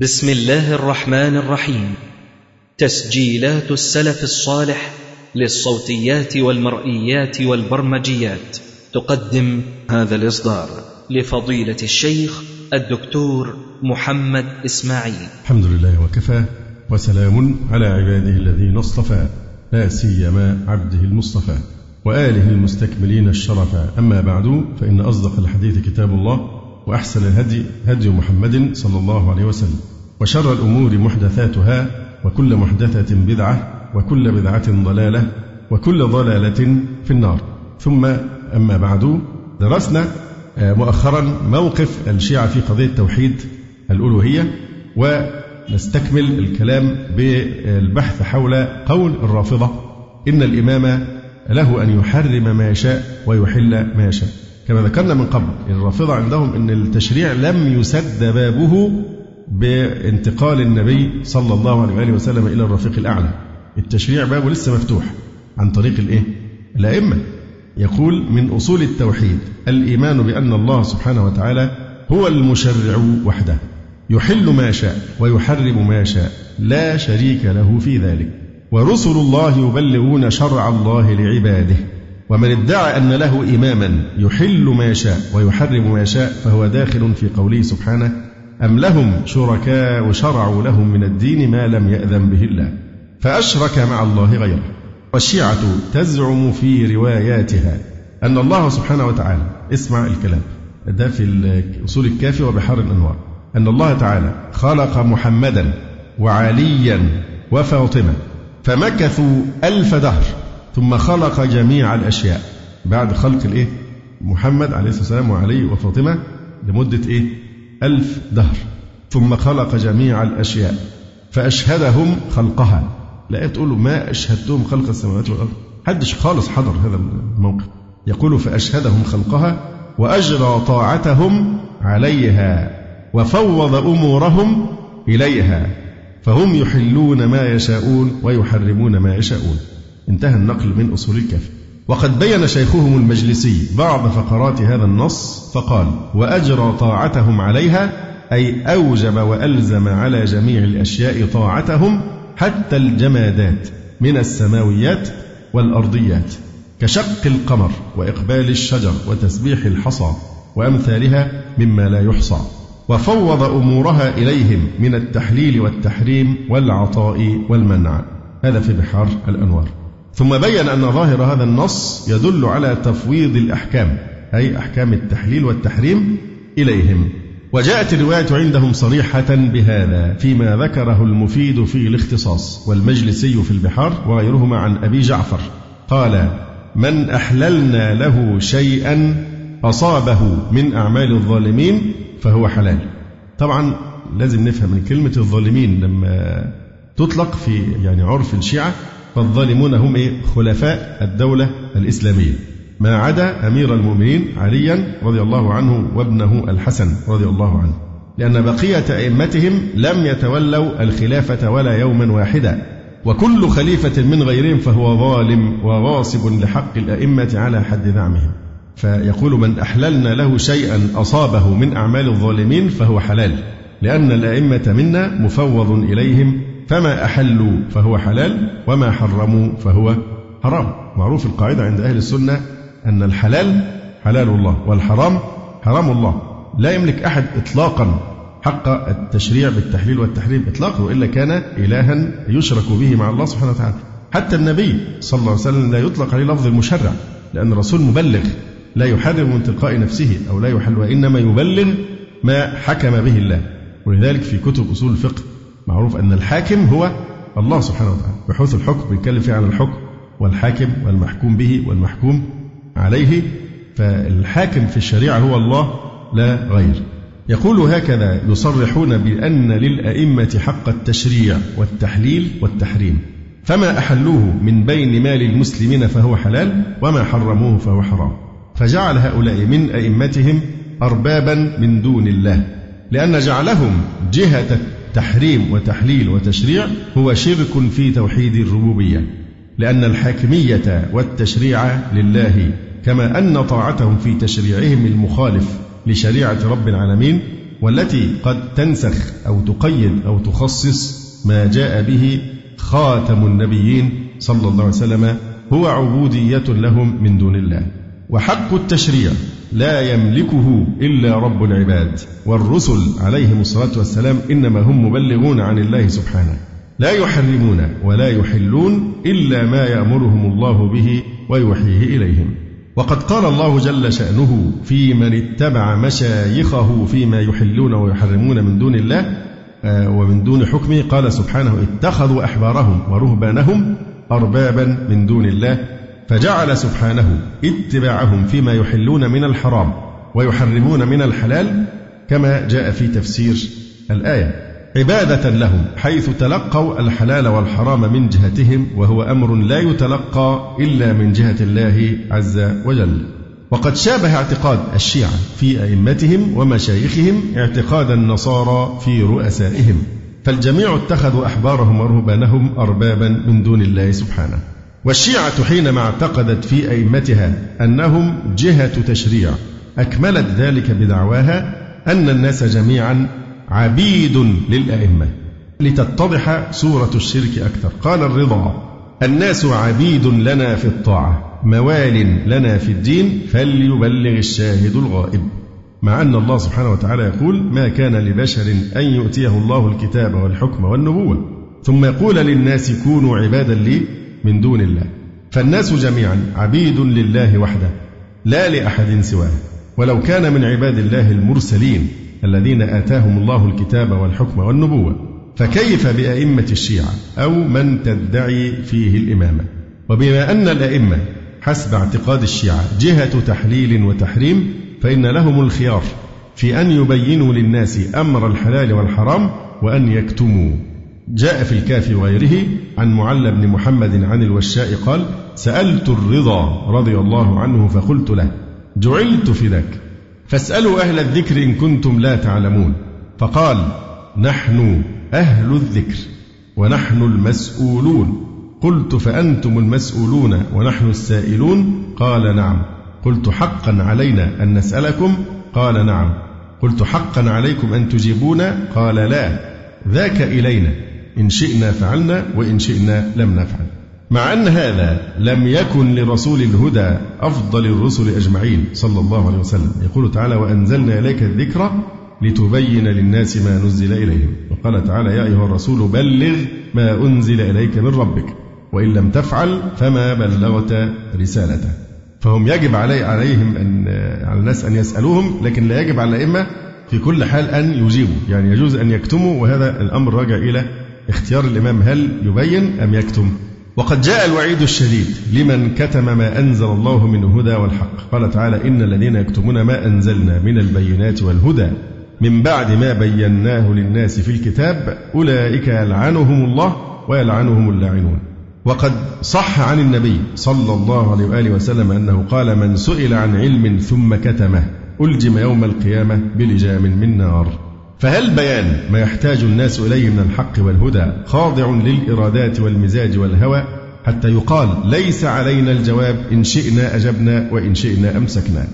بسم الله الرحمن الرحيم. تسجيلات السلف الصالح للصوتيات والمرئيات والبرمجيات. تقدم هذا الإصدار لفضيلة الشيخ الدكتور محمد إسماعيل. الحمد لله وكفى وسلام على عباده الذين اصطفى. لا سيما عبده المصطفى وآله المستكملين الشرفا أما بعد فإن أصدق الحديث كتاب الله وأحسن الهدي هدي محمد صلى الله عليه وسلم. وشر الأمور محدثاتها وكل محدثة بدعة وكل بدعة ضلالة وكل ضلالة في النار. ثم أما بعد درسنا آه، مؤخرا موقف الشيعة في قضية توحيد الألوهية ونستكمل الكلام بالبحث حول قول الرافضة إن الإمام له أن يحرم ما يشاء ويحل ما يشاء. كما ذكرنا من قبل الرافضة عندهم أن التشريع لم يسد بابه بانتقال النبي صلى الله عليه وآله وسلم إلى الرفيق الأعلى. التشريع بابه لسه مفتوح عن طريق الإيه؟ الأئمة. يقول من أصول التوحيد الإيمان بأن الله سبحانه وتعالى هو المشرع وحده يحل ما شاء ويحرم ما شاء لا شريك له في ذلك ورسل الله يبلغون شرع الله لعباده. ومن ادعى أن له إماما يحل ما يشاء ويحرم ما يشاء فهو داخل في قوله سبحانه أم لهم شركاء شرعوا لهم من الدين ما لم يأذن به الله فأشرك مع الله غيره والشيعة تزعم في رواياتها أن الله سبحانه وتعالى اسمع الكلام ده في أصول الكافي وبحار الأنوار أن الله تعالى خلق محمدا وعليا وفاطمة فمكثوا ألف دهر ثم خلق جميع الأشياء بعد خلق الإيه؟ محمد عليه الصلاة والسلام وعلي وفاطمة لمدة إيه؟ ألف دهر. ثم خلق جميع الأشياء فأشهدهم خلقها. لا تقول ما أشهدتهم خلق السماوات والأرض. حدش خالص حضر هذا الموقف. يقول فأشهدهم خلقها وأجرى طاعتهم عليها وفوض أمورهم إليها. فهم يحلون ما يشاءون ويحرمون ما يشاءون. انتهى النقل من أصول الكافي وقد بين شيخهم المجلسي بعض فقرات هذا النص فقال وأجرى طاعتهم عليها أي أوجب وألزم على جميع الأشياء طاعتهم حتى الجمادات من السماويات والأرضيات كشق القمر وإقبال الشجر وتسبيح الحصى وأمثالها مما لا يحصى. وفوض أمورها إليهم من التحليل والتحريم والعطاء والمنع. هذا في بحار الأنوار. ثم بين أن ظاهر هذا النص يدل على تفويض الأحكام أي أحكام التحليل والتحريم إليهم. وجاءت الرواية عندهم صريحة بهذا فيما ذكره المفيد في الاختصاص والمجلسي في البحار وغيرهما عن أبي جعفر. قال من أحللنا له شيئا أصابه من أعمال الظالمين فهو حلال. طبعا لازم نفهم من كلمة الظالمين لما تطلق في يعني عرف الشيعة فالظالمون هم إيه؟ خلفاء الدولة الإسلامية. ما عدا أمير المؤمنين عليا رضي الله عنه وابنه الحسن رضي الله عنه. لأن بقية أئمتهم لم يتولوا الخلافة ولا يوما واحدا. وكل خليفة من غيرهم فهو ظالم وغاصب لحق الأئمة على حد زعمهم. فيقول من أحللنا له شيئا أصابه من أعمال الظالمين فهو حلال لأن الأئمة منا مفوض إليهم فما أحلوا فهو حلال وما حرموا فهو حرام. معروف القاعدة عند أهل السنة أن الحلال حلال الله والحرام حرام الله. لا يملك أحد إطلاقا حق التشريع بالتحليل والتحريم إطلاقا وإلا كان إلها يشرك به مع الله سبحانه وتعالى. حتى النبي صلى الله عليه وسلم لا يطلق عليه لفظ المشرع لأن الرسول مبلغ لا يحرم من تلقاء نفسه أو لا يحل وإنما يبلغ ما حكم به الله. ولذلك في كتب أصول الفقه معروف أن الحاكم هو الله سبحانه وتعالى بحوث الحكم بيتكلم فيه عن الحكم والحاكم والمحكوم به والمحكوم عليه فالحاكم في الشريعة هو الله لا غير. يقول هكذا يصرحون بأن للأئمة حق التشريع والتحليل والتحريم فما أحلوه من بين مال المسلمين فهو حلال وما حرموه فهو حرام. فجعل هؤلاء من أئمتهم أربابا من دون الله لأن جعلهم جهة تحريم وتحليل وتشريع هو شرك في توحيد الربوبية لأن الحاكمية والتشريع لله كما أن طاعتهم في تشريعهم المخالف لشريعة رب العالمين والتي قد تنسخ أو تقيد أو تخصص ما جاء به خاتم النبيين صلى الله عليه وسلم هو عبودية لهم من دون الله. وحق التشريع لا يملكه إلا رب العباد والرسل عليهم الصلاة والسلام إنما هم مبلغون عن الله سبحانه. لا يحرمون ولا يحلون إلا ما يأمرهم الله به ويوحيه إليهم. وقد قال الله جل شأنه في من اتبع مشايخه فيما يحلون ويحرمون من دون الله آه، ومن دون حكمه قال سبحانه اتخذوا أحبارهم ورهبانهم أربابا من دون الله فجعل سبحانه اتباعهم فيما يحلون من الحرام ويحرمون من الحلال كما جاء في تفسير الآية. عبادة لهم حيث تلقوا الحلال والحرام من جهتهم وهو أمر لا يتلقى إلا من جهة الله عز وجل. وقد شابه اعتقاد الشيعة في أئمتهم ومشايخهم اعتقاد النصارى في رؤسائهم. فالجميع اتخذوا أحبارهم ورهبانهم أربابا من دون الله سبحانه. والشيعة حينما اعتقدت في أئمتها أنهم جهة تشريع أكملت ذلك بدعواها أن الناس جميعا عبيد للأئمة. لتتضح صورة الشرك أكثر. قال الرضا الناس عبيد لنا في الطاعة موال لنا في الدين فليبلغ الشاهد الغائب. مع أن الله سبحانه وتعالى يقول ما كان لبشر أن يؤتيه الله الكتاب والحكم والنبوة ثم يقول للناس كونوا عبادا لي من دون الله. فالناس جميعا عبيد لله وحده لا لأحد سواه. ولو كان من عباد الله المرسلين الذين آتاهم الله الكتاب والحكم والنبوة فكيف بأئمة الشيعة أو من تدعي فيه الإمامة؟ وبما أن الأئمة حسب اعتقاد الشيعة جهة تحليل وتحريم فإن لهم الخيار في أن يبينوا للناس أمر الحلال والحرام وأن يكتموا جاء في الكافي وغيره عن معل بن محمد عن الوشاء قال سألت الرضا رضي الله عنه فقلت له جعلت فداك فاسألوا أهل الذكر إن كنتم لا تعلمون. فقال نحن أهل الذكر ونحن المسؤولون. قلت فأنتم المسؤولون ونحن السائلون؟ قال نعم. قلت حقا علينا أن نسألكم؟ قال نعم. قلت حقا عليكم أن تجيبونا قال لا. ذاك إلينا. إن شئنا فعلنا وإن شئنا لم نفعل. مع أن هذا لم يكن لرسول الهدى أفضل الرسل أجمعين صلى الله عليه وسلم. يقول تعالى وأنزلنا إليك الذكر لتبين للناس ما نزل إليهم. وقال تعالى يا أيها الرسول بلغ ما أنزل إليك من ربك وإن لم تفعل فما بلغت رسالته. فهم يجب علي عليهم أن على الناس أن يسألوهم لكن لا يجب على الأئمة في كل حال أن يجيبوا. يعني يجوز أن يكتموا وهذا الأمر راجع إلى اختيار الإمام هل يبين أم يكتم؟ وقد جاء الوعيد الشديد لمن كتم ما أنزل الله من الهدى والحق. قال تعالى إن الذين يكتمون ما أنزلنا من البينات والهدى من بعد ما بيناه للناس في الكتاب أولئك يلعنهم الله ويلعنهم اللاعنون. وقد صح عن النبي صلى الله عليه وآله وسلم أنه قال من سئل عن علم ثم كتمه ألجم يوم القيامة بلجام من نار. فهل بيان ما يحتاج الناس إليه من الحق والهدى خاضع للإرادات والمزاج والهوى حتى يقال ليس علينا الجواب إن شئنا أجبنا وإن شئنا أمسكنا؟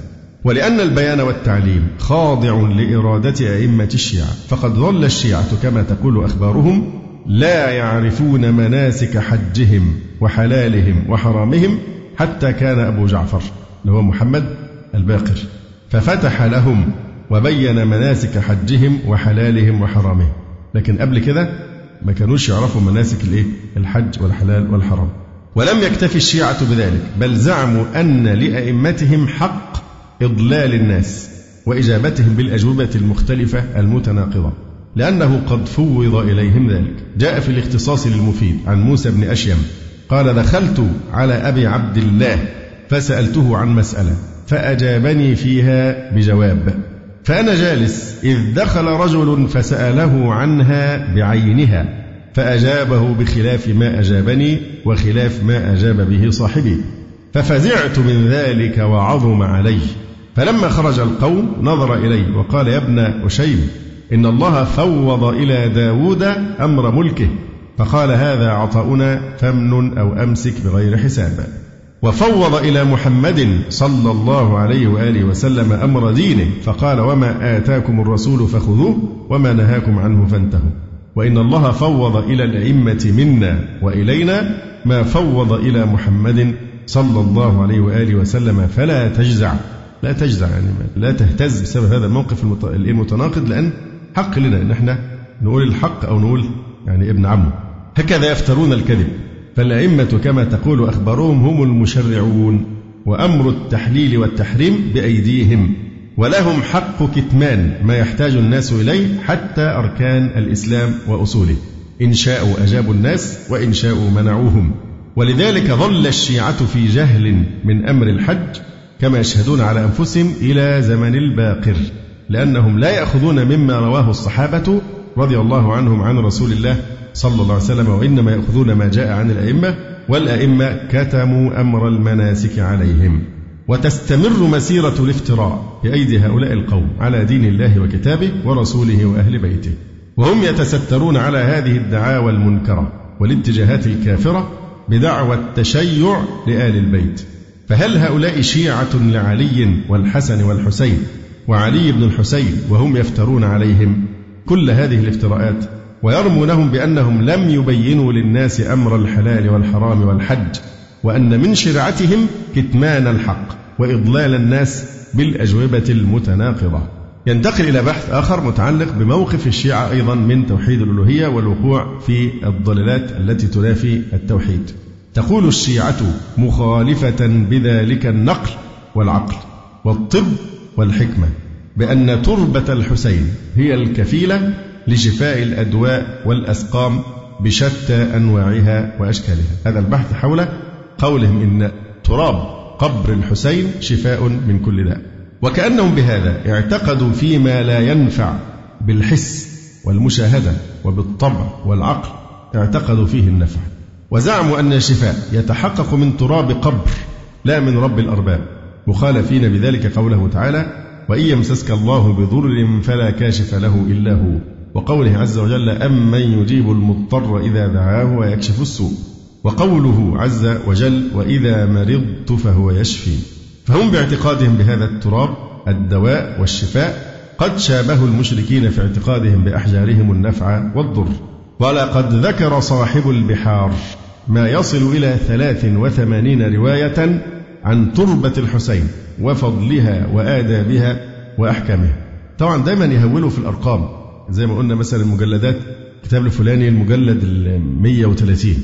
ولأن البيان والتعليم خاضع لإرادة أئمة الشيعة فقد ظل الشيعة كما تقول أخبارهم لا يعرفون مناسك حجهم وحلالهم وحرامهم حتى كان أبو جعفر اللي هو محمد الباقر. ففتح لهم وبين مناسك حجهم وحلالهم وحرامهم. لكن قبل كده ما كانوش يعرفوا مناسك الايه؟ الحج والحلال والحرام. ولم يكتفي الشيعة بذلك بل زعموا أن لأئمتهم حق إضلال الناس وإجابتهم بالأجوبة المختلفة المتناقضة لأنه قد فوض إليهم ذلك. جاء في الاختصاص للمفيد عن موسى بن أشيم قال دخلت على أبي عبد الله فسألته عن مسألة فأجابني فيها بجواب فأنا جالس إذ دخل رجل فسأله عنها بعينها فأجابه بخلاف ما أجابني وخلاف ما أجاب به صاحبي. ففزعت من ذلك وعظم علي فلما خرج القوم نظر إلي وقال يا ابن أشيم إن الله فوض إلى داود أمر ملكه. فقال هذا عطاؤنا فمن أو أمسك بغير حساب. وفوض إلى محمد صلى الله عليه وآله وسلم أمر دينه فقال وما آتاكم الرسول فخذوه وما نهاكم عنه فانتهوا. وإن الله فوض إلى الأئمة منا وإلينا ما فوض إلى محمد صلى الله عليه وآله وسلم فلا تجزع. لا تجزع يعني لا تهتز بسبب هذا الموقف المتناقض لأن حق لنا أن إحنا نقول الحق أو نقول يعني ابن عمه. هكذا يفترون الكذب. فالأئمة كما تقول أخبارهم هم المشرعون وأمر التحليل والتحريم بأيديهم ولهم حق كتمان ما يحتاج الناس إليه حتى أركان الإسلام وأصوله. إن شاءوا أجابوا الناس وإن شاءوا منعوهم. ولذلك ظل الشيعة في جهل من أمر الحج كما يشهدون على أنفسهم إلى زمن الباقر لأنهم لا يأخذون مما رواه الصحابة رضي الله عنهم عن رسول الله صلى الله عليه وسلم وإنما يأخذون ما جاء عن الأئمة والأئمة كتموا أمر المناسك عليهم. وتستمر مسيرة الافتراء بأيدي هؤلاء القوم على دين الله وكتابه ورسوله وأهل بيته. وهم يتسترون على هذه الدعاوى المنكرة والاتجاهات الكافرة بدعوى التشيع لآل البيت. فهل هؤلاء شيعة لعلي والحسن والحسين وعلي بن الحسين وهم يفترون عليهم؟ كل هذه الافتراءات ويرمونهم بأنهم لم يبينوا للناس أمر الحلال والحرام والحج وأن من شرعتهم كتمان الحق وإضلال الناس بالأجوبة المتناقضة. ينتقل إلى بحث آخر متعلق بموقف الشيعة أيضا من توحيد الألوهية والوقوع في الضلالات التي تنافي التوحيد. تقول الشيعة مخالفة بذلك النقل والعقل والطب والحكمة. بأن تربة الحسين هي الكفيلة لشفاء الأدواء والأسقام بشتى أنواعها وأشكالها. هذا البحث حول قولهم إن تراب قبر الحسين شفاء من كل داء. وكأنهم بهذا اعتقدوا فيما لا ينفع بالحس والمشاهدة وبالطبع والعقل اعتقدوا فيه النفع. وزعموا أن الشفاء يتحقق من تراب قبر لا من رب الأرباب. مخالفين بذلك قوله تعالى وإن يمسسك الله بضر فلا كاشف له إلا هو. وقوله عز وجل أمن يجيب المضطر إذا دعاه ويكشف السوء. وقوله عز وجل وإذا مرضت فهو يشفي. فهم باعتقادهم بهذا التراب الدواء والشفاء. قد شابهوا المشركين في اعتقادهم بأحجارهم النفع والضر. ولقد ذكر صاحب البحار ما يصل إلى ثلاث وثمانين رواية عن تربة الحسين وفضلها وآدابها وأحكامها. طبعا دايما يهولوا في الأرقام. زي ما قلنا مثلا المجلدات الكتاب الفلاني المجلد ال 130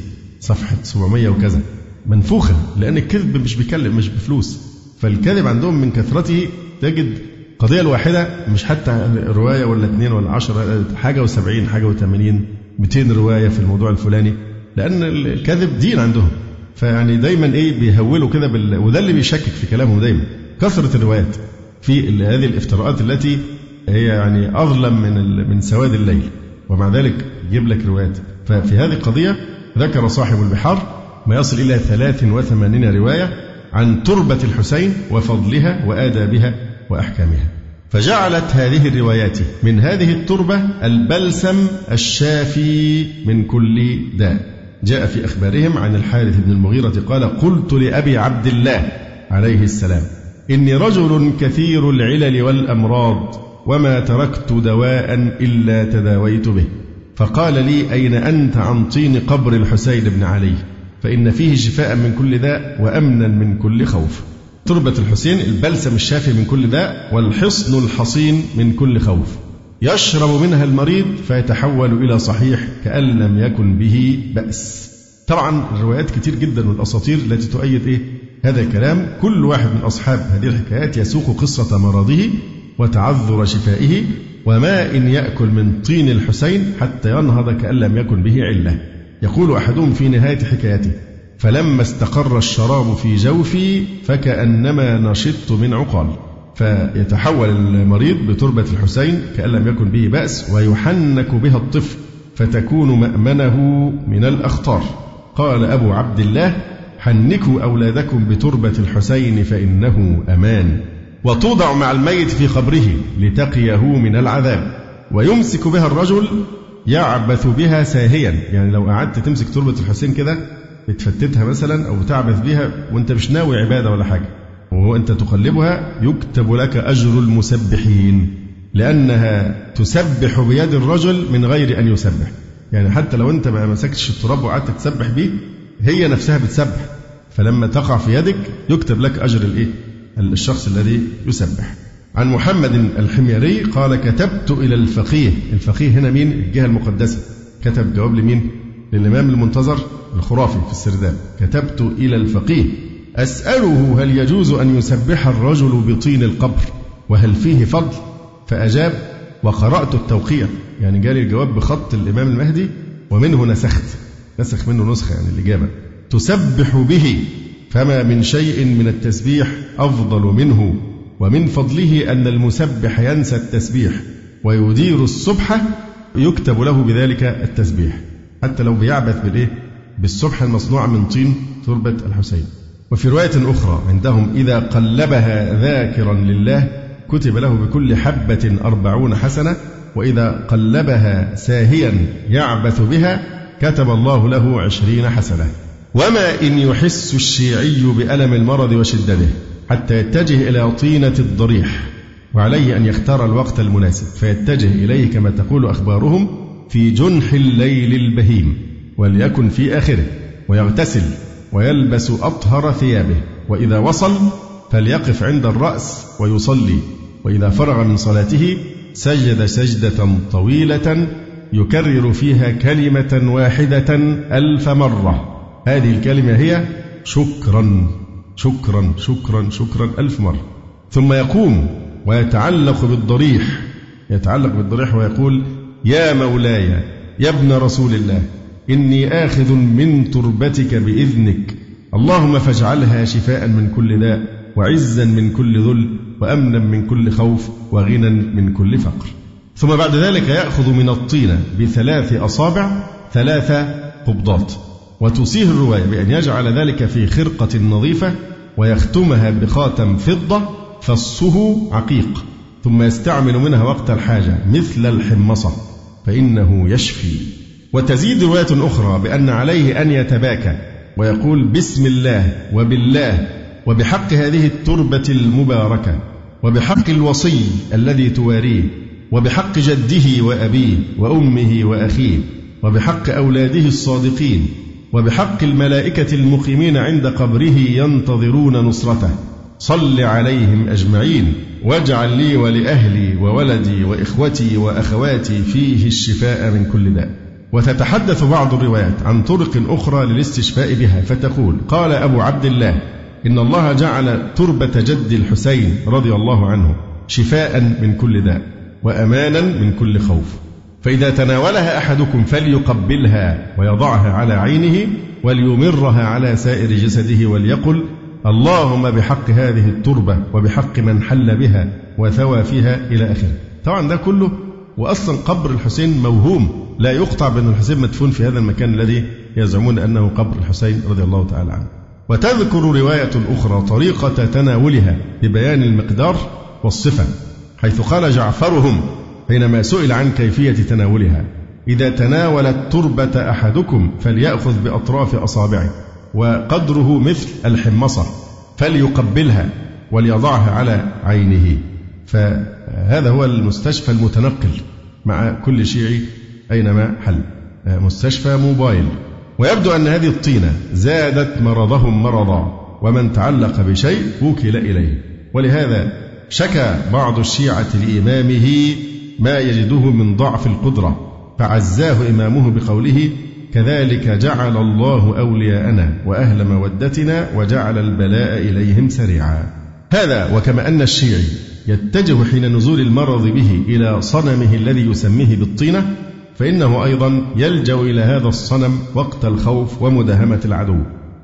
صفحة 700 وكذا. منفوخة لأن الكذب مش بيكلم مش بفلوس. فالكذب عندهم من كثرته تجد القضية الواحدة مش حتى رواية ولا اثنين ولا عشرة حاجة وسبعين حاجة وثمانين 200 رواية في الموضوع الفلاني. لأن الكذب دين عندهم. فيعني دايما إيه بيهولوا كده بال... وده اللي بيشكك في كلامهم دايما. كثرة الروايات في هذه الافتراءات التي هي يعني أظلم من من سواد الليل. ومع ذلك يجيب لك روايات. ففي هذه القضية ذكر صاحب البحار ما يصل إلى 83 رواية عن تربة الحسين وفضلها وآدابها وأحكامها. فجعلت هذه الروايات من هذه التربة البلسم الشافي من كل داء. جاء في أخبارهم عن الحارث بن المغيرة قال قلت لأبي عبد الله عليه السلام إني رجل كثير العلل والأمراض وما تركت دواء إلا تداويت به فقال لي أين أنت عن طين قبر الحسين بن علي فإن فيه شفاء من كل داء وأمنا من كل خوف تربة الحسين البلسم الشافي من كل داء والحصن الحصين من كل خوف يشرب منها المريض فيتحول إلى صحيح كأن لم يكن به بأس. طبعا الروايات كتير جدا والأساطير التي تؤيد إيه؟ هذا الكلام. كل واحد من أصحاب هذه الحكايات يسوق قصة مرضه وتعذر شفائه وما إن يأكل من طين الحسين حتى ينهض كأن لم يكن به علة. يقول أحدهم في نهاية حكايته فلما استقر الشراب في جوفي فكأنما نشطت من عقال. فيتحول المريض بتربة الحسين كأن لم يكن به بأس ويحنك بها الطفل فتكون مأمنه من الأخطار. قال أبو عبد الله حنكوا أولادكم بتربة الحسين فإنه أمان. وتوضع مع الميت في قبره لتقيه من العذاب. ويمسك بها الرجل يعبث بها ساهيا. يعني لو قعدت تمسك تربة الحسين كده بتفتتها مثلا أو تعبث بها وأنت مش ناوي عبادة ولا حاجة. وهو أنت تقلبها يكتب لك أجر المسبحين لأنها تسبح بيد الرجل من غير أن يسبح. يعني حتى لو أنت ما مسكتش التراب وقعدت تسبح بيه هي نفسها بتسبح. فلما تقع في يدك يكتب لك أجر الإيه؟ الشخص الذي يسبح. عن محمد الحميري قال كتبت إلى الفقيه. الفقيه هنا مين؟ الجهة المقدسة. كتب جواب لمين؟ للإمام المنتظر الخرافي في السرداب. كتبت إلى الفقيه. أسأله هل يجوز أن يسبح الرجل بطين القبر وهل فيه فضل؟ فأجاب وقرأت التوقيع يعني جالي الجواب بخط الإمام المهدي ومنه نسخت. نسخ منه نسخة يعني الإجابة. تسبح به فما من شيء من التسبيح أفضل منه ومن فضله أن المسبح ينسى التسبيح ويدير السبحة يكتب له بذلك التسبيح. حتى لو بيعبث بالإيه؟ بالسبحة المصنوعة من طين تربة الحسين. وفي رواية أخرى عندهم إذا قلبها ذاكرا لله كتب له بكل حبة أربعون حسنة وإذا قلبها ساهيا يعبث بها كتب الله له عشرين حسنة. وما إن يحس الشيعي بألم المرض وشدته حتى يتجه إلى طينة الضريح وعليه أن يختار الوقت المناسب فيتجه إليه كما تقول أخبارهم في جنح الليل البهيم وليكن في آخره ويغتسل. ويلبس أطهر ثيابه وإذا وصل فليقف عند الرأس ويصلي وإذا فرغ من صلاته سجد سجدة طويلة يكرر فيها كلمة واحدة ألف مرة. هذه الكلمة هي شكرا شكرا شكرا شكرا ألف مرة. ثم يقوم ويتعلق بالضريح يتعلق بالضريح ويقول يا مولاي يا ابن رسول الله إني آخذ من تربتك بإذنك. اللهم فاجعلها شفاء من كل داء وعزا من كل ذل وأمنا من كل خوف وغنى من كل فقر. ثم بعد ذلك يأخذ من الطينة بثلاث أصابع ثلاث قبضات. وتصيه الرواية بأن يجعل ذلك في خرقة نظيفة ويختمها بخاتم فضة فصه عقيق. ثم يستعمل منها وقت الحاجة مثل الحمصة فإنه يشفي. وتزيد رواية أخرى بأن عليه أن يتباكى ويقول بسم الله وبالله وبحق هذه التربة المباركة وبحق الوصي الذي تواريه وبحق جده وأبيه وأمه وأخيه وبحق أولاده الصادقين وبحق الملائكة المقيمين عند قبره ينتظرون نصرته صل عليهم أجمعين واجعل لي ولأهلي وولدي وإخوتي وأخواتي فيه الشفاء من كل داء وتتحدث بعض الروايات عن طرق أخرى للاستشفاء بها فتقول قال أبو عبد الله إن الله جعل تربة جد الحسين رضي الله عنه شفاء من كل داء وأمانا من كل خوف. فإذا تناولها أحدكم فليقبلها ويضعها على عينه وليمرها على سائر جسده وليقل اللهم بحق هذه التربة وبحق من حل بها وثوى فيها إلى آخره. طبعا ده كله وأصلا قبر الحسين موهوم. لا يقطع بأن الحسين مدفون في هذا المكان الذي يزعمون أنه قبر الحسين رضي الله تعالى عنه. وتذكر رواية أخرى طريقة تناولها ببيان المقدار والصفة حيث قال جعفرهم حينما سئل عن كيفية تناولها إذا تناول التربة أحدكم فليأخذ بأطراف أصابعه وقدره مثل الحمصة فليقبلها وليضعها على عينه. فهذا هو المستشفى المتنقل مع كل شيعي أينما حل. مستشفى موبايل. ويبدو أن هذه الطينة زادت مرضهم مرضا ومن تعلق بشيء وكل إليه. ولهذا شكى بعض الشيعة لإمامه ما يجده من ضعف القدرة فعزاه إمامه بقوله كذلك جعل الله أولياءنا وأهل مودتنا وجعل البلاء إليهم سريعا هذا وكما أن الشيعي يتجه حين نزول المرض به إلى صنمه الذي يسميه بالطينة فإنه أيضا يلجأ إلى هذا الصنم وقت الخوف ومداهمة العدو.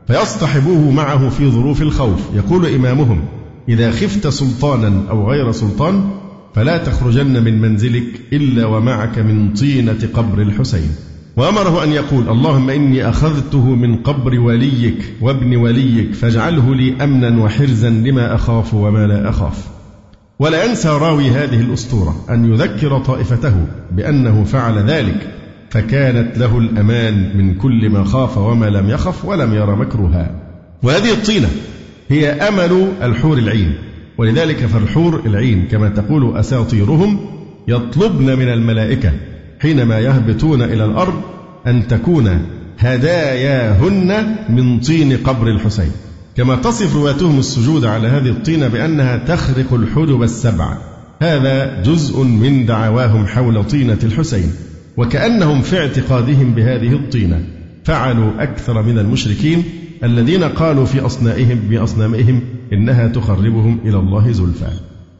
فيصطحبوه معه في ظروف الخوف. يقول إمامهم إذا خفت سلطانا أو غير سلطان فلا تخرجن من منزلك إلا ومعك من طينة قبر الحسين. وأمره أن يقول اللهم إني أخذته من قبر وليك وابن وليك فاجعله لي أمنا وحرزا لما أخاف وما لا أخاف. ولا ينسى راوي هذه الأسطورة أن يذكر طائفته بأنه فعل ذلك فكانت له الأمان من كل ما خاف وما لم يخف ولم ير مكروها وهذه الطينة هي أمل الحور العين ولذلك فالحور العين كما تقول أساطيرهم يطلبن من الملائكة حينما يهبطون إلى الأرض أن تكون هداياهن من طين قبر الحسين. كما تصف رواتهم السجود على هذه الطينة بأنها تخرق الحجب السبع. هذا جزء من دعواهم حول طينة الحسين وكأنهم في اعتقادهم بهذه الطينة. فعلوا أكثر من المشركين الذين قالوا في أصنائهم بأصنامهم إنها تقربهم إلى الله زلفى.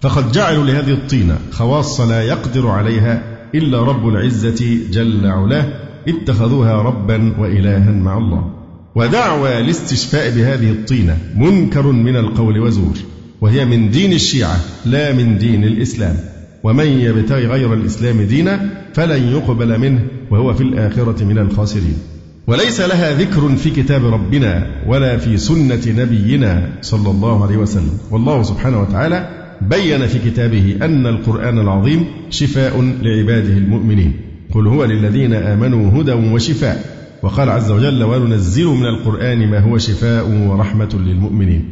فقد جعلوا لهذه الطينة خواص لا يقدر عليها إلا رب العزة جل علاه اتخذوها ربا وإلها مع الله. ودعوى الاستشفاء بهذه الطينة منكر من القول وزور وهي من دين الشيعة لا من دين الإسلام. ومن يبتغي غير الإسلام دينا فلن يقبل منه وهو في الآخرة من الخاسرين. وليس لها ذكر في كتاب ربنا ولا في سنة نبينا صلى الله عليه وسلم. والله سبحانه وتعالى بين في كتابه أن القرآن العظيم شفاء لعباده المؤمنين. قل هو للذين آمنوا هدى وشفاء. وقال عز وجل وننزل من القرآن ما هو شفاء ورحمة للمؤمنين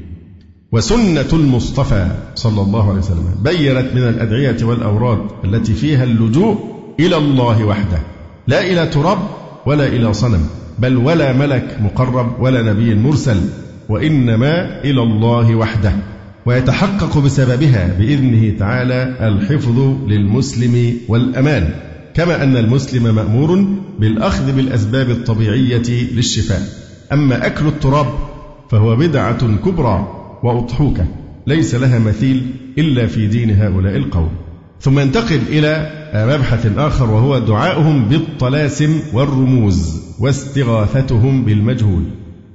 وسنة المصطفى صلى الله عليه وسلم بينت من الأدعية والأوراد التي فيها اللجوء إلى الله وحده لا إلى تراب ولا إلى صنم بل ولا ملك مقرب ولا نبي مرسل وإنما إلى الله وحده ويتحقق بسببها بإذنه تعالى الحفظ للمسلم والأمان كما أن المسلم مأمور بالأخذ بالأسباب الطبيعية للشفاء. أما أكل التراب فهو بدعة كبرى وأضحوكة ليس لها مثيل إلا في دين هؤلاء القوم. ثم ينتقل إلى مبحث آخر وهو دعاؤهم بالطلاسم والرموز واستغاثتهم بالمجهول.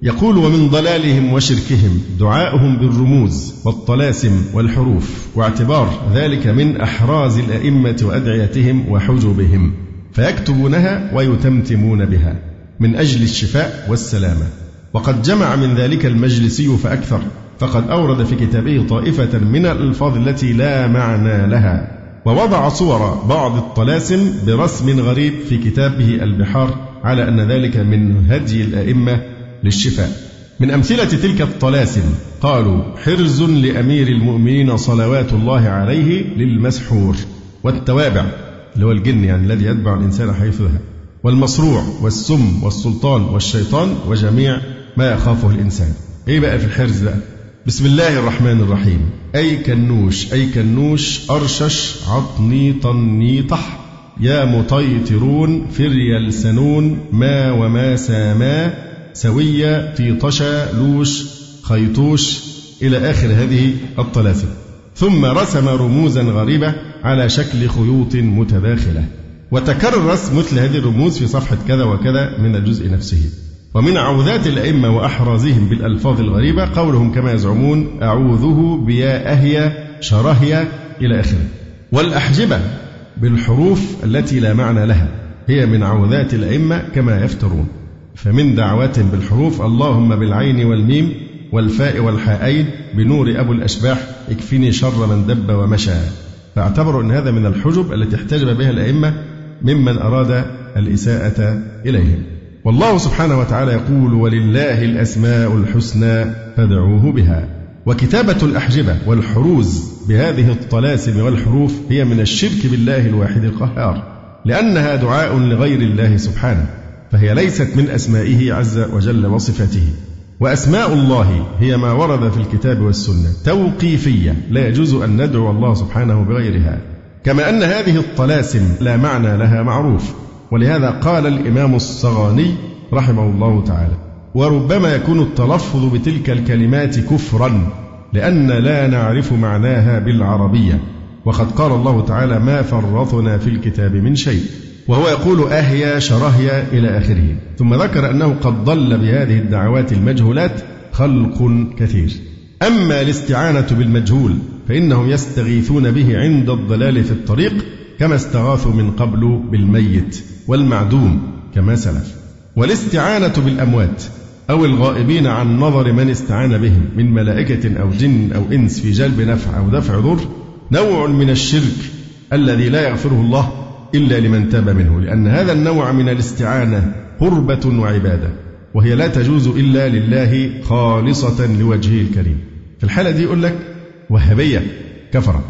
يقول ومن ضلالهم وشركهم دعاؤهم بالرموز والطلاسم والحروف واعتبار ذلك من أحراز الأئمة وأدعيتهم وحجبهم فيكتبونها ويتمتمون بها من أجل الشفاء والسلامة. وقد جمع من ذلك المجلسي فأكثر فقد أورد في كتابه طائفة من الألفاظ التي لا معنى لها ووضع صور بعض الطلاسم برسم غريب في كتابه البحار على أن ذلك من هدي الأئمة للشفاء. من أمثلة تلك الطلاسم قالوا حرز لأمير المؤمنين صلوات الله عليه للمسحور والتوابع اللي هو الجن يعني الذي يتبع الإنسان حيث ذهب والمصروع والسم والسلطان والشيطان وجميع ما يخافه الإنسان. إيه بقى في الحرز بقى؟ بسم الله الرحمن الرحيم. أي كنوش أي كنوش أرشش عطني طني طح. يا مطيطرون فريل سنون ما وما ساما. سوية طيطشة لوش خيطوش إلى آخر هذه الطلاسم ثم رسم رموزا غريبة على شكل خيوط متداخلة. وتكرر رسم مثل هذه الرموز في صفحة كذا وكذا من الجزء نفسه. ومن عوذات الأئمة وأحرازهم بالألفاظ الغريبة قولهم كما يزعمون أعوذه بيا أهيا شرهيا إلى آخره. والأحجبة بالحروف التي لا معنى لها هي من عوذات الأئمة كما يفترون. فمن دعواتهم بالحروف اللهم بالعين والميم والفاء والحائين بنور أبو الأشباح اكفني شر من دب ومشى. فاعتبروا أن هذا من الحجب التي احتجب بها الأئمة ممن أراد الإساءة إليهم. والله سبحانه وتعالى يقول ولله الأسماء الحسنى فادعوه بها. وكتابة الأحجبة والحروز بهذه الطلاسم والحروف هي من الشرك بالله الواحد القهار لأنها دعاء لغير الله سبحانه. فهي ليست من أسمائه عز وجل وصفاته وأسماء الله هي ما ورد في الكتاب والسنة توقيفية لا يجوز أن ندعو الله سبحانه بغيرها. كما أن هذه الطلاسم لا معنى لها معروف. ولهذا قال الإمام الصغاني رحمه الله تعالى وربما يكون التلفظ بتلك الكلمات كفرا لأن لا نعرف معناها بالعربية. وقد قال الله تعالى ما فرطنا في الكتاب من شيء وهو يقول أهيا شرهيا إلى آخره. ثم ذكر أنه قد ضل بهذه الدعوات المجهولات خلق كثير. أما الاستعانة بالمجهول فإنهم يستغيثون به عند الضلال في الطريق كما استغاثوا من قبل بالميت والمعدوم كما سلف. والاستعانة بالأموات أو الغائبين عن نظر من استعان بهم من ملائكة أو جن أو إنس في جلب نفع أو دفع ضر نوع من الشرك الذي لا يغفره الله إلا لمن تاب منه لأن هذا النوع من الاستعانة قربة وعبادة وهي لا تجوز إلا لله خالصة لوجهه الكريم. في الحالة دي يقول لك وهابية كفرة.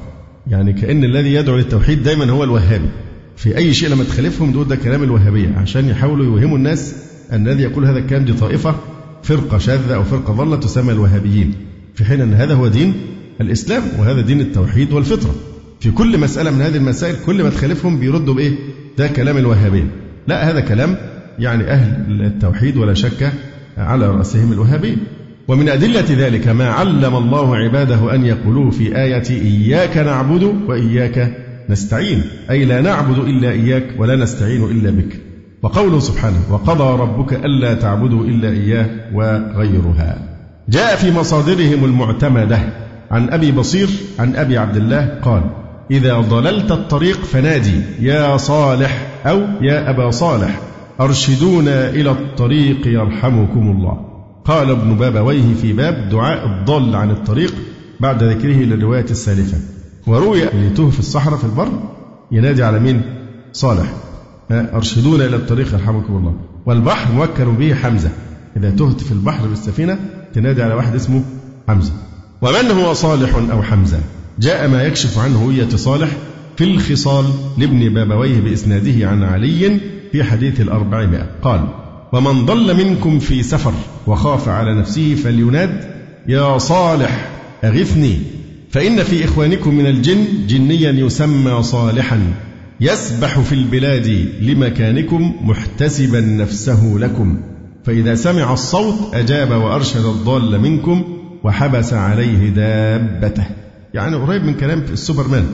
يعني كأن الذي يدعو للتوحيد دايما هو الوهابي. في أي شيء لما تخالفهم دول ده كلام الوهابية عشان يحاولوا يوهموا الناس أن الذي يقول هذا الكلام دي طائفة فرقة شاذة أو فرقة ضالة تسمى الوهابيين. في حين أن هذا هو دين الإسلام وهذا دين التوحيد والفطرة. في كل مسألة من هذه المسائل كل ما تخالفهم بيردوا بإيه؟ ده كلام الوهابية لا هذا كلام يعني أهل التوحيد ولا شك على رأسهم الوهابية ومن أدلة ذلك ما علم الله عباده أن يقولوا في آية إياك نعبد وإياك نستعين. أي لا نعبد إلا إياك ولا نستعين إلا بك. وقوله سبحانه وقضى ربك ألا تعبدوا إلا إياه وغيرها. جاء في مصادرهم المعتمدة عن أبي بصير عن أبي عبد الله قال إذا ضللت الطريق فنادي يا صالح أو يا أبا صالح أرشدونا إلى الطريق يرحمكم الله. قال ابن بابويه في باب دعاء الضال عن الطريق بعد ذكره للرواية السالفة. وروي أن يتوه في الصحراء في البر ينادي على مين؟ صالح. أرشدونا إلى الطريق يرحمكم الله. والبحر موكل به حمزة. إذا تهت في البحر بالسفينة تنادي على واحد اسمه حمزة. ومن هو صالح أو حمزة؟ جاء ما يكشف عن هوية صالح في الخصال لابن بابويه بإسناده عن علي في حديث الأربعمائة. قال ومن ضل منكم في سفر وخاف على نفسه فليناد يا صالح أغثني فإن في إخوانكم من الجن جنيا يسمى صالحا يسبح في البلاد لمكانكم محتسبا نفسه لكم فإذا سمع الصوت أجاب وأرشد الضال منكم وحبس عليه دابته. يعني قريب من كلام السوبرمان.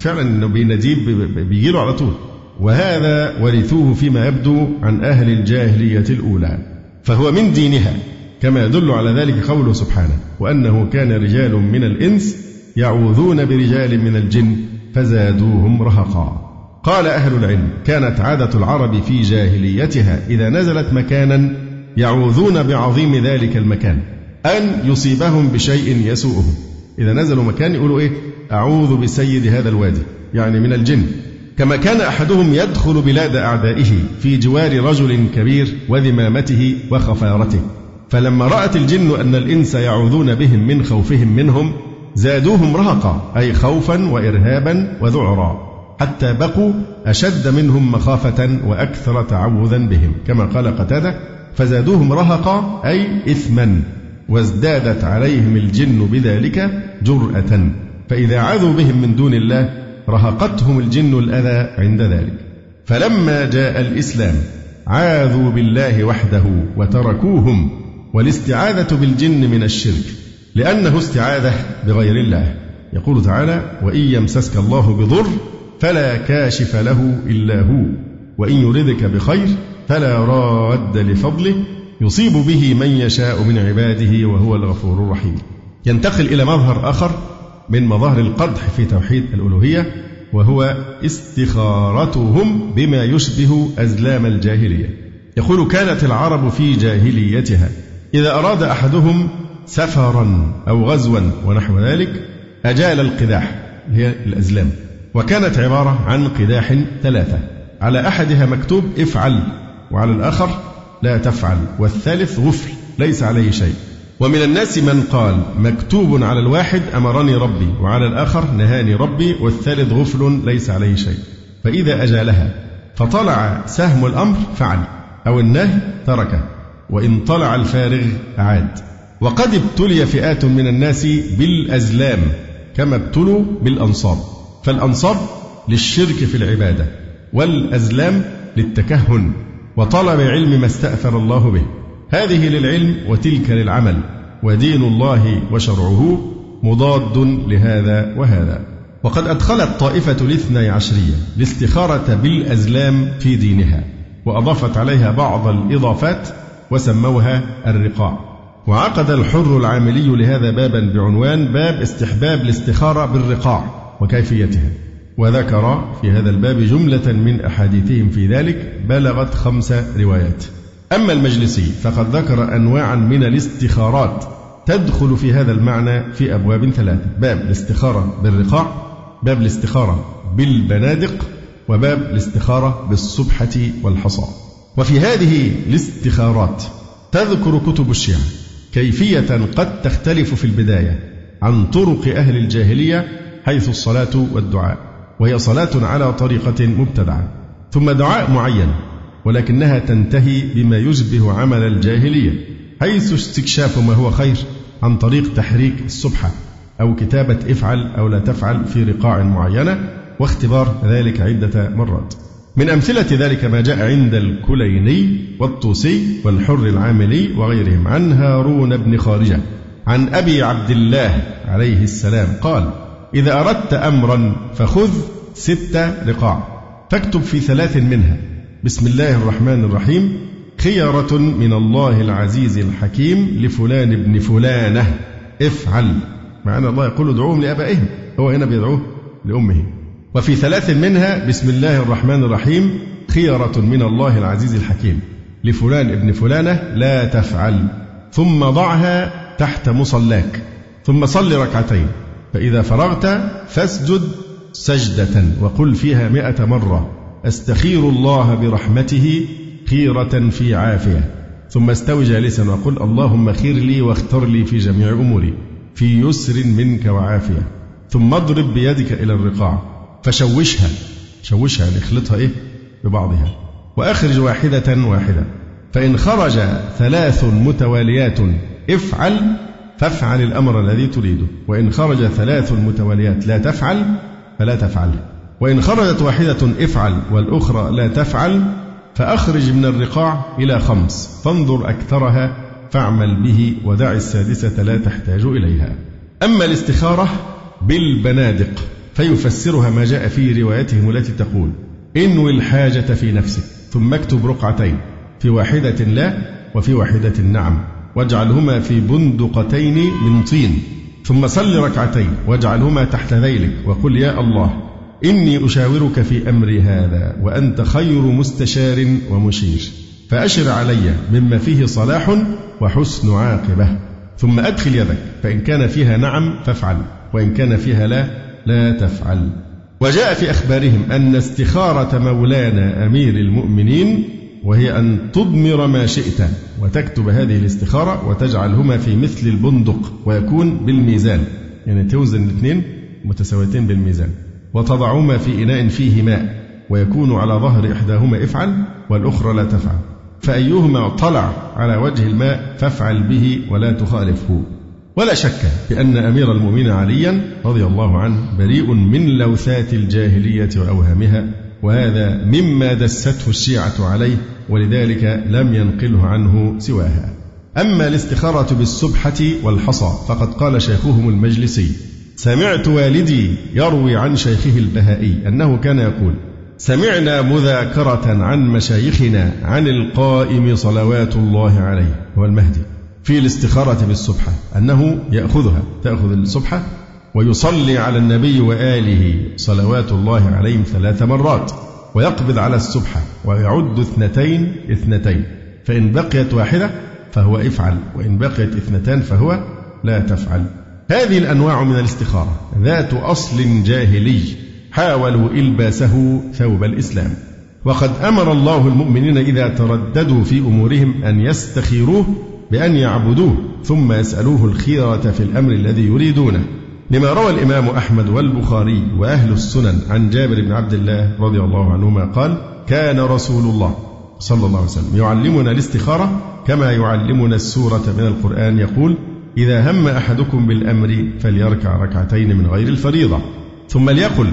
فعلا إنه بيناديه بيجي له على طول. وهذا ورثوه فيما يبدو عن أهل الجاهلية الأولى. فهو من دينها كما يدل على ذلك قوله سبحانه وأنه كان رجال من الإنس يعوذون برجال من الجن فزادوهم رهقا. قال أهل العلم كانت عادة العرب في جاهليتها إذا نزلت مكانا يعوذون بعظيم ذلك المكان أن يصيبهم بشيء يسوءهم إذا نزلوا مكان يقولوا إيه؟ أعوذ بسيد هذا الوادي. يعني من الجن. كما كان أحدهم يدخل بلاد أعدائه في جوار رجل كبير وذمامته وخفارته. فلما رأت الجن أن الإنس يعوذون بهم من خوفهم منهم زادوهم رهقا أي خوفا وإرهابا وذعرا. حتى بقوا أشد منهم مخافة وأكثر تعوذا بهم. كما قال قتادة فزادوهم رهقا أي إثما. وازدادت عليهم الجن بذلك جرأة فإذا عذوا بهم من دون الله رهقتهم الجن الأذى عند ذلك. فلما جاء الإسلام عاذوا بالله وحده وتركوهم والاستعاذة بالجن من الشرك لأنه استعاذة بغير الله. يقول تعالى وإن يمسسك الله بضر فلا كاشف له إلا هو وإن يردك بخير فلا راد لفضله يصيب به من يشاء من عباده وهو الغفور الرحيم. ينتقل إلى مظهر آخر من مظاهر القدح في توحيد الألوهية وهو استخارتهم بما يشبه أزلام الجاهلية. يقول كانت العرب في جاهليتها. إذا أراد أحدهم سفرا أو غزوا ونحو ذلك أجال القداح هي الأزلام. وكانت عبارة عن قداح ثلاثة. على أحدها مكتوب افعل. وعلى الآخر لا تفعل. والثالث غفل ليس عليه شيء. ومن الناس من قال مكتوب على الواحد أمرني ربي وعلى الآخر نهاني ربي والثالث غفل ليس عليه شيء. فإذا أجالها فطلع سهم الأمر فعل. أو النهي تركه وإن طلع الفارغ عاد وقد ابتلي فئات من الناس بالأزلام كما ابتلوا بالأنصاب. فالأنصاب للشرك في العبادة والأزلام للتكهن. وطلب علم ما استأثر الله به. هذه للعلم وتلك للعمل ودين الله وشرعه مضاد لهذا وهذا. وقد أدخلت طائفة الاثني عشرية الاستخارة بالأزلام في دينها وأضافت عليها بعض الإضافات وسموها الرقاع. وعقد الحر العاملي لهذا بابا بعنوان باب استحباب الاستخارة بالرقاع وكيفيتها. وذكر في هذا الباب جملة من أحاديثهم في ذلك بلغت خمس روايات. أما المجلسي فقد ذكر أنواعا من الاستخارات تدخل في هذا المعنى في أبواب ثلاثة باب الاستخارة بالرقاع باب الاستخارة بالبنادق وباب الاستخارة بالسبحة والحصى. وفي هذه الاستخارات تذكر كتب الشيعة كيفية قد تختلف في البداية عن طرق أهل الجاهلية حيث الصلاة والدعاء. وهي صلاة على طريقة مبتدعة. ثم دعاء معين ولكنها تنتهي بما يشبه عمل الجاهلية حيث استكشاف ما هو خير عن طريق تحريك السبحة أو كتابة افعل أو لا تفعل في رقاع معينة واختبار ذلك عدة مرات. من أمثلة ذلك ما جاء عند الكليني والطوسي والحر العاملي وغيرهم عن هارون بن خارجة عن أبي عبد الله عليه السلام قال إذا أردت أمرا فخذ ست رقاع فاكتب في ثلاث منها. بسم الله الرحمن الرحيم. خيرة من الله العزيز الحكيم لفلان ابن فلانة. افعل. مع أن الله يقول ادعوهم لآبائهم. هو هنا بيدعوه لأمه. وفي ثلاث منها بسم الله الرحمن الرحيم. خيرة من الله العزيز الحكيم لفلان ابن فلانة. لا تفعل. ثم ضعها تحت مصلاك. ثم صل ركعتين. فإذا فرغت فاسجد سجدة وقل فيها مئة مرة. أستخير الله برحمته خيرة في عافية. ثم استوي جالسا وقل اللهم خير لي واختر لي في جميع أموري في يسر منك وعافية. ثم اضرب بيدك إلى الرقاع. فشوشها. شوشها يعني اخلطها إيه؟ ببعضها. وأخرج واحدة واحدة. فإن خرج ثلاث متواليات افعل فافعل الأمر الذي تريده. وإن خرج ثلاث متواليات لا تفعل فلا تفعل. وإن خرجت واحدة افعل والأخرى لا تفعل فأخرج من الرقاع إلى خمس. فانظر أكثرها فاعمل به ودع السادسة لا تحتاج إليها. أما الاستخارة بالبنادق فيفسرها ما جاء في روايتهم التي تقول انوي الحاجة في نفسك ثم اكتب رقعتين في واحدة لا وفي واحدة نعم. واجعلهما في بندقتين من طين. ثم صل ركعتين واجعلهما تحت ذيلك وقل يا الله إني أشاورك في أمري هذا وأنت خير مستشار ومشير. فأشر علي مما فيه صلاح وحسن عاقبة. ثم أدخل يدك فإن كان فيها نعم فافعل وإن كان فيها لا لا تفعل. وجاء في أخبارهم أن استخارة مولانا أمير المؤمنين وهي أن تضمر ما شئت وتكتب هذه الاستخارة وتجعلهما في مثل البندق ويكون بالميزان. يعني توزن الاثنين متساويتين بالميزان. وتضعهما في إناء فيه ماء ويكون على ظهر إحداهما افعل والأخرى لا تفعل. فأيهما طلع على وجه الماء فافعل به ولا تخالفه. ولا شك بأن أمير المؤمنين عليا رضي الله عنه بريء من لوثات الجاهلية وأوهامها وهذا مما دسته الشيعة عليه ولذلك لم ينقله عنه سواها. أما الاستخارة بالسبحة والحصى فقد قال شيخهم المجلسي سمعت والدي يروي عن شيخه البهائي أنه كان يقول سمعنا مذاكرة عن مشايخنا عن القائم صلوات الله عليه هو المهدي في الاستخارة بالسبحة أنه يأخذها تأخذ السبحة ويصلي على النبي وآله صلوات الله عليهم ثلاث مرات ويقبض على السبحة ويعد اثنتين اثنتين. فإن بقيت واحدة فهو افعل وإن بقيت اثنتان فهو لا تفعل. هذه الأنواع من الاستخارة. ذات أصل جاهلي حاولوا إلباسه ثوب الإسلام. وقد أمر الله المؤمنين إذا ترددوا في أمورهم أن يستخيروه بأن يعبدوه ثم يسألوه الخيرة في الأمر الذي يريدونه. لما روى الإمام أحمد والبخاري وأهل السنن عن جابر بن عبد الله رضي الله عنهما قال كان رسول الله صلى الله عليه وسلم يعلمنا الاستخارة كما يعلمنا السورة من القرآن يقول إذا هم أحدكم بالأمر فليركع ركعتين من غير الفريضة ثم ليقل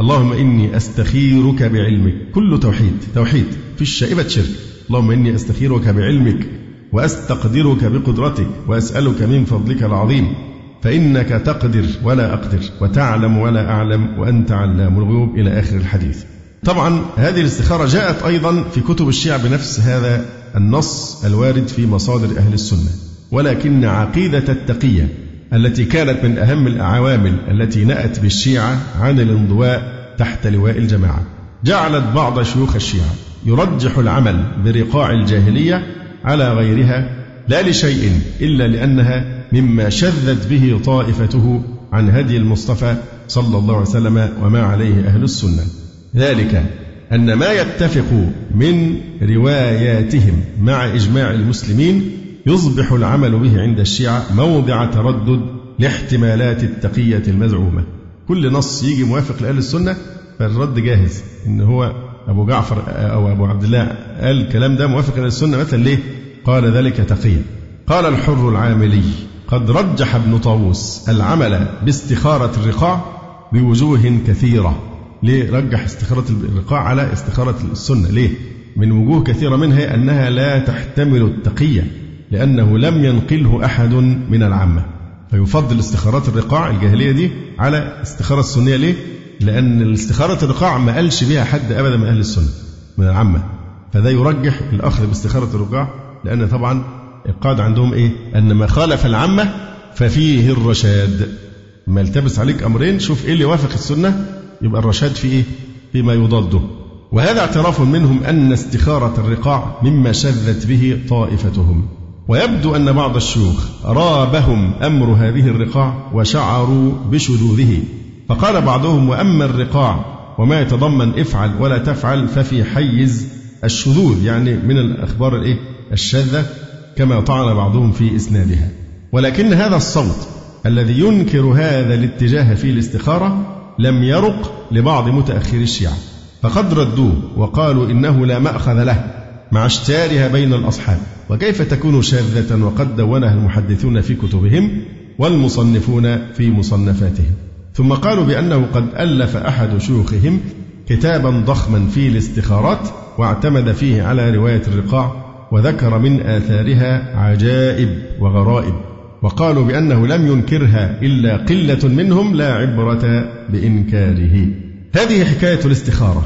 اللهم إني أستخيرك بعلمك. كل توحيد توحيد في الشائبة شرك. اللهم إني أستخيرك بعلمك وأستقدرك بقدرتك وأسألك من فضلك العظيم. فإنك تقدر ولا أقدر وتعلم ولا أعلم وأنت علام الغيوب إلى آخر الحديث. طبعا هذه الاستخارة جاءت أيضا في كتب الشيعة بنفس هذا النص الوارد في مصادر أهل السنة. ولكن عقيدة التقية التي كانت من أهم العوامل التي نأت بالشيعة عن الانضواء تحت لواء الجماعة. جعلت بعض شيوخ الشيعة يرجح العمل برقاع الجاهلية على غيرها لا لشيء إلا لأنها مما شذت به طائفته عن هدي المصطفى صلى الله عليه وسلم وما عليه أهل السنة. ذلك أن ما يتفق من رواياتهم مع إجماع المسلمين يصبح العمل به عند الشيعة موضع تردد لاحتمالات التقية المزعومة. كل نص يجي موافق لأهل السنة فالرد جاهز. إن هو أبو جعفر أو أبو عبد الله قال الكلام ده موافق لأهل السنة مثلا ليه؟ قال ذلك تقيا. قال الحر العاملي قد رجح ابن طاووس العمل باستخارة الرقاع بوجوه كثيرة. ليه رجح استخارة الرقاع على استخارة السنة؟ ليه؟ من وجوه كثيرة منها أنها لا تحتمل التقية لأنه لم ينقله أحد من العامة. فيفضل استخارات الرقاع الجاهلية دي على استخارة السنية. ليه؟ لأن الاستخارة الرقاع ما قالش بها حد أبدا من أهل السنة من العامة. فده يرجح الأخذ باستخارة الرقاع لأن طبعا القاعدة عندهم إيه؟ أن ما خالف العامة ففيه الرشاد ما التبس عليك أمرين شوف إيه اللي وافق السنة يبقى الرشاد في إيه؟ فيما يضاده وهذا اعتراف منهم أن استخارة الرقاع مما شذت به طائفتهم ويبدو أن بعض الشيوخ رابهم أمر هذه الرقاع وشعروا بشذوذه فقال بعضهم وأما الرقاع وما يتضمن افعل ولا تفعل ففي حيز الشذوذ يعني من الأخبار الإيه؟ الشاذة كما طعن بعضهم في إسنادها. ولكن هذا الصوت الذي ينكر هذا الاتجاه في الاستخارة لم يرق لبعض متأخري الشيعة. فقد ردوه وقالوا إنه لا مأخذ له مع اشتهارها بين الأصحاب. وكيف تكون شاذة وقد دونها المحدثون في كتبهم والمصنفون في مصنفاتهم؟ ثم قالوا بأنه قد ألف أحد شيوخهم كتابا ضخما في الاستخارات واعتمد فيه على رواية الرقاع وذكر من آثارها عجائب وغرائب وقالوا بأنه لم ينكرها إلا قلة منهم لا عبرة بإنكاره. هذه حكاية الاستخارة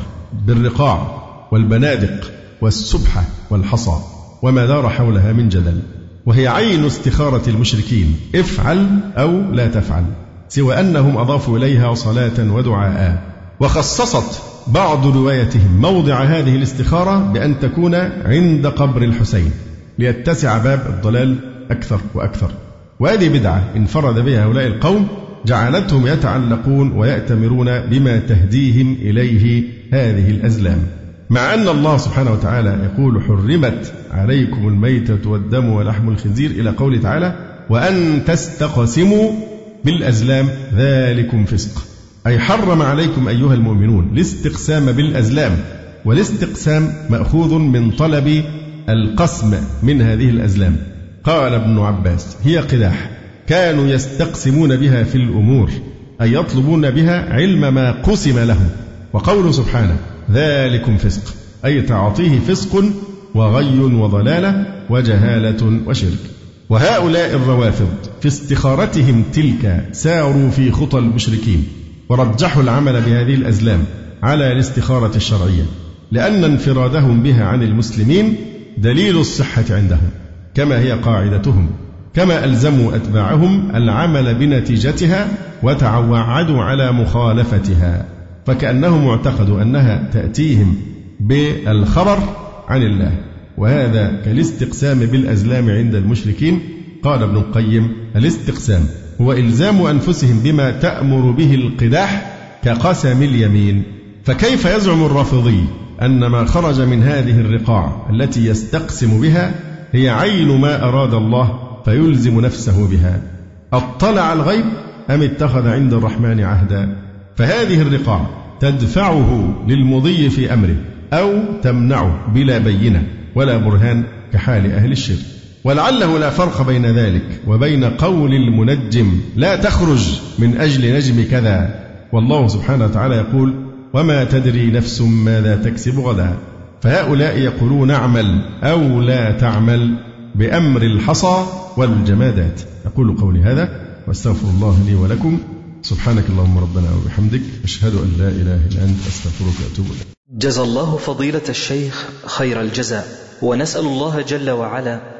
بالرقاع والبنادق والسبحة والحصى وما دار حولها من جدل وهي عين استخارة المشركين افعل أو لا تفعل سوى أنهم أضافوا إليها صلاة ودعاء وخصصت بعض روايتهم موضع هذه الاستخارة بأن تكون عند قبر الحسين ليتسع باب الضلال أكثر وأكثر. وهذه بدعة انفرد بها هؤلاء القوم جعلتهم يتعلقون ويأتمرون بما تهديهم إليه هذه الأزلام. مع أن الله سبحانه وتعالى يقول حرمت عليكم الميتة والدم ولحم الخنزير إلى قوله تعالى وأن تستقسموا بالأزلام ذلكم فسق. أي حرم عليكم أيها المؤمنون الاستقسام بالأزلام والاستقسام مأخوذ من طلب القسم من هذه الأزلام. قال ابن عباس هي قداح كانوا يستقسمون بها في الأمور أي يطلبون بها علم ما قسم لهم. وقوله سبحانه ذلكم فسق أي تعاطيه فسق وغي وضلالة وجهالة وشرك. وهؤلاء الروافض في استخارتهم تلك ساروا في خطى المشركين. ورجحوا العمل بهذه الأزلام على الاستخارة الشرعية لأن انفرادهم بها عن المسلمين دليل الصحة عندهم كما هي قاعدتهم كما ألزموا أتباعهم العمل بنتيجتها وتعودوا على مخالفتها فكأنهم اعتقدوا أنها تأتيهم بالخبر عن الله. وهذا كالاستقسام بالأزلام عند المشركين. قال ابن القيم الاستقسام. هو إلزام أنفسهم بما تأمر به القداح كقسم اليمين. فكيف يزعم الرافضي أن ما خرج من هذه الرقاع التي يستقسم بها هي عين ما أراد الله فيلزم نفسه بها؟ أطلع الغيب أم اتخذ عند الرحمن عهدا؟ فهذه الرقاع تدفعه للمضي في أمره أو تمنعه بلا بينة ولا برهان كحال أهل الشرك. ولعله لا فرق بين ذلك وبين قول المنجم لا تخرج من أجل نجم كذا. والله سبحانه وتعالى يقول وما تدري نفس ماذا تكسب غدا. فهؤلاء يقولون اعمل أو لا تعمل بأمر الحصى والجمادات. أقول قولي هذا وأستغفر الله لي ولكم. سبحانك اللهم ربنا وبحمدك. أشهد أن لا إله إلا أنت. أستغفرك وأتوب إليك. جزى الله فضيلة الشيخ خير الجزاء. ونسأل الله جل وعلا